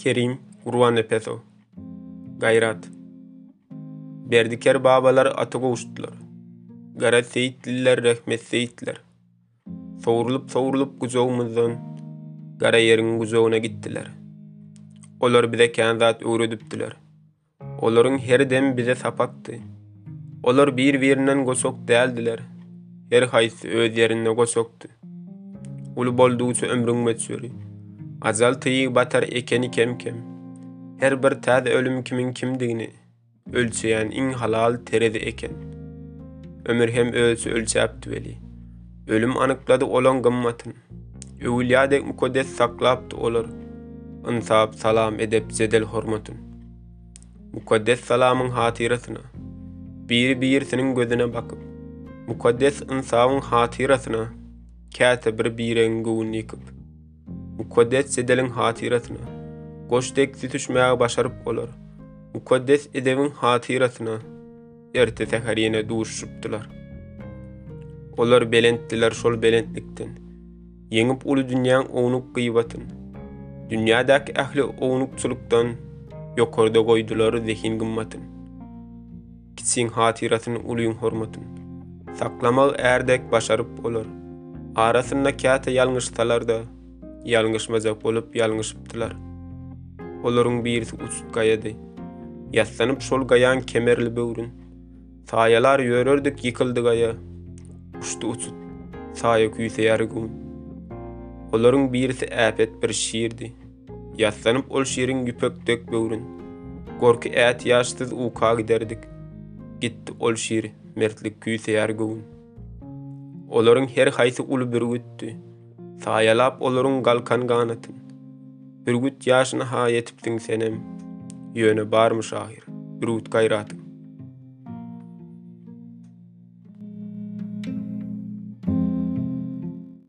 Kerim Gurbannepesow Gaýrat Berdi Ker babalar ata gowuşdylar. Gara Seýit diller rehmet seýitler. Sowrulyp sowrulyp gujagymyzdan gara ýeriň gujagyna gitdiler. Olar bize kän zat öwredipdiler. Olaryň her dem bize sapakdy. Olar bir-birinden goçak däldiler. Her haýsy öz ýerinde goçakdy. Uly boldugyça ömrüň möçberi. Ajal tygy batar ekeni kem-kem. Her bir täze ölüm kimiň kimdigini ölçeýän iň halal terezi eken. Ömür hem ölçi ölçäpdi weli. Ölüm anyklady olaň gymmatyn. Öwülýa dek mukaddes saklapdy olar. Ynsap, salam, edep, jedel hormatyn. Mukaddes salamyň hatyrasyna. Biri birisiniň gözüne bakyp. Mukaddes ynsabyň hatyrasyna. Käte bir biregiň göwünini ýykyp. Mukaddes jedeliň hatyrasyna. Goş dek sütüşmäge başaryp olar. Mukaddes edebiň hatyrasyna. Erte säher ýene duşuşypdylar. Olar belentdiler şol belentlikden. Ýeňip uly dünýäň ownuk gyýbatyn. Dünýädäki ähli ownukçylykdan ýokarda goýdular zehin gymmatyn. Kiçiň hatyrasyn ulyň hormatyn. Saklamak ärdek başaryp olar. Arasynda käte ýalňyşsalar-da, Ýalňyşmajak bolup ýalňyşypdylar. Olaryň birisi uçut gaýady. Ýassanyp şol gaýan kemerli böwrün. Saýalar ýörerdik ýykyldy gaýa. Uçdy uçut. Saýa küýseýär göwün. Olaryň birisi äpet bir şirdi. Ýassanyp ol şiriň ýüpek dek böwrün. Gorky ät ýaşsyz uka giderdik. Gitdi ol şir, mertlik küýseýär göwün. Olaryň her haýsy uly bürgütdi. Saýalap olaryň galkan ganatyn. Bürgüt ýaşyna ha ýetipsiň senem, Ýöne barmy şahyr, bürgüt gaýratyň?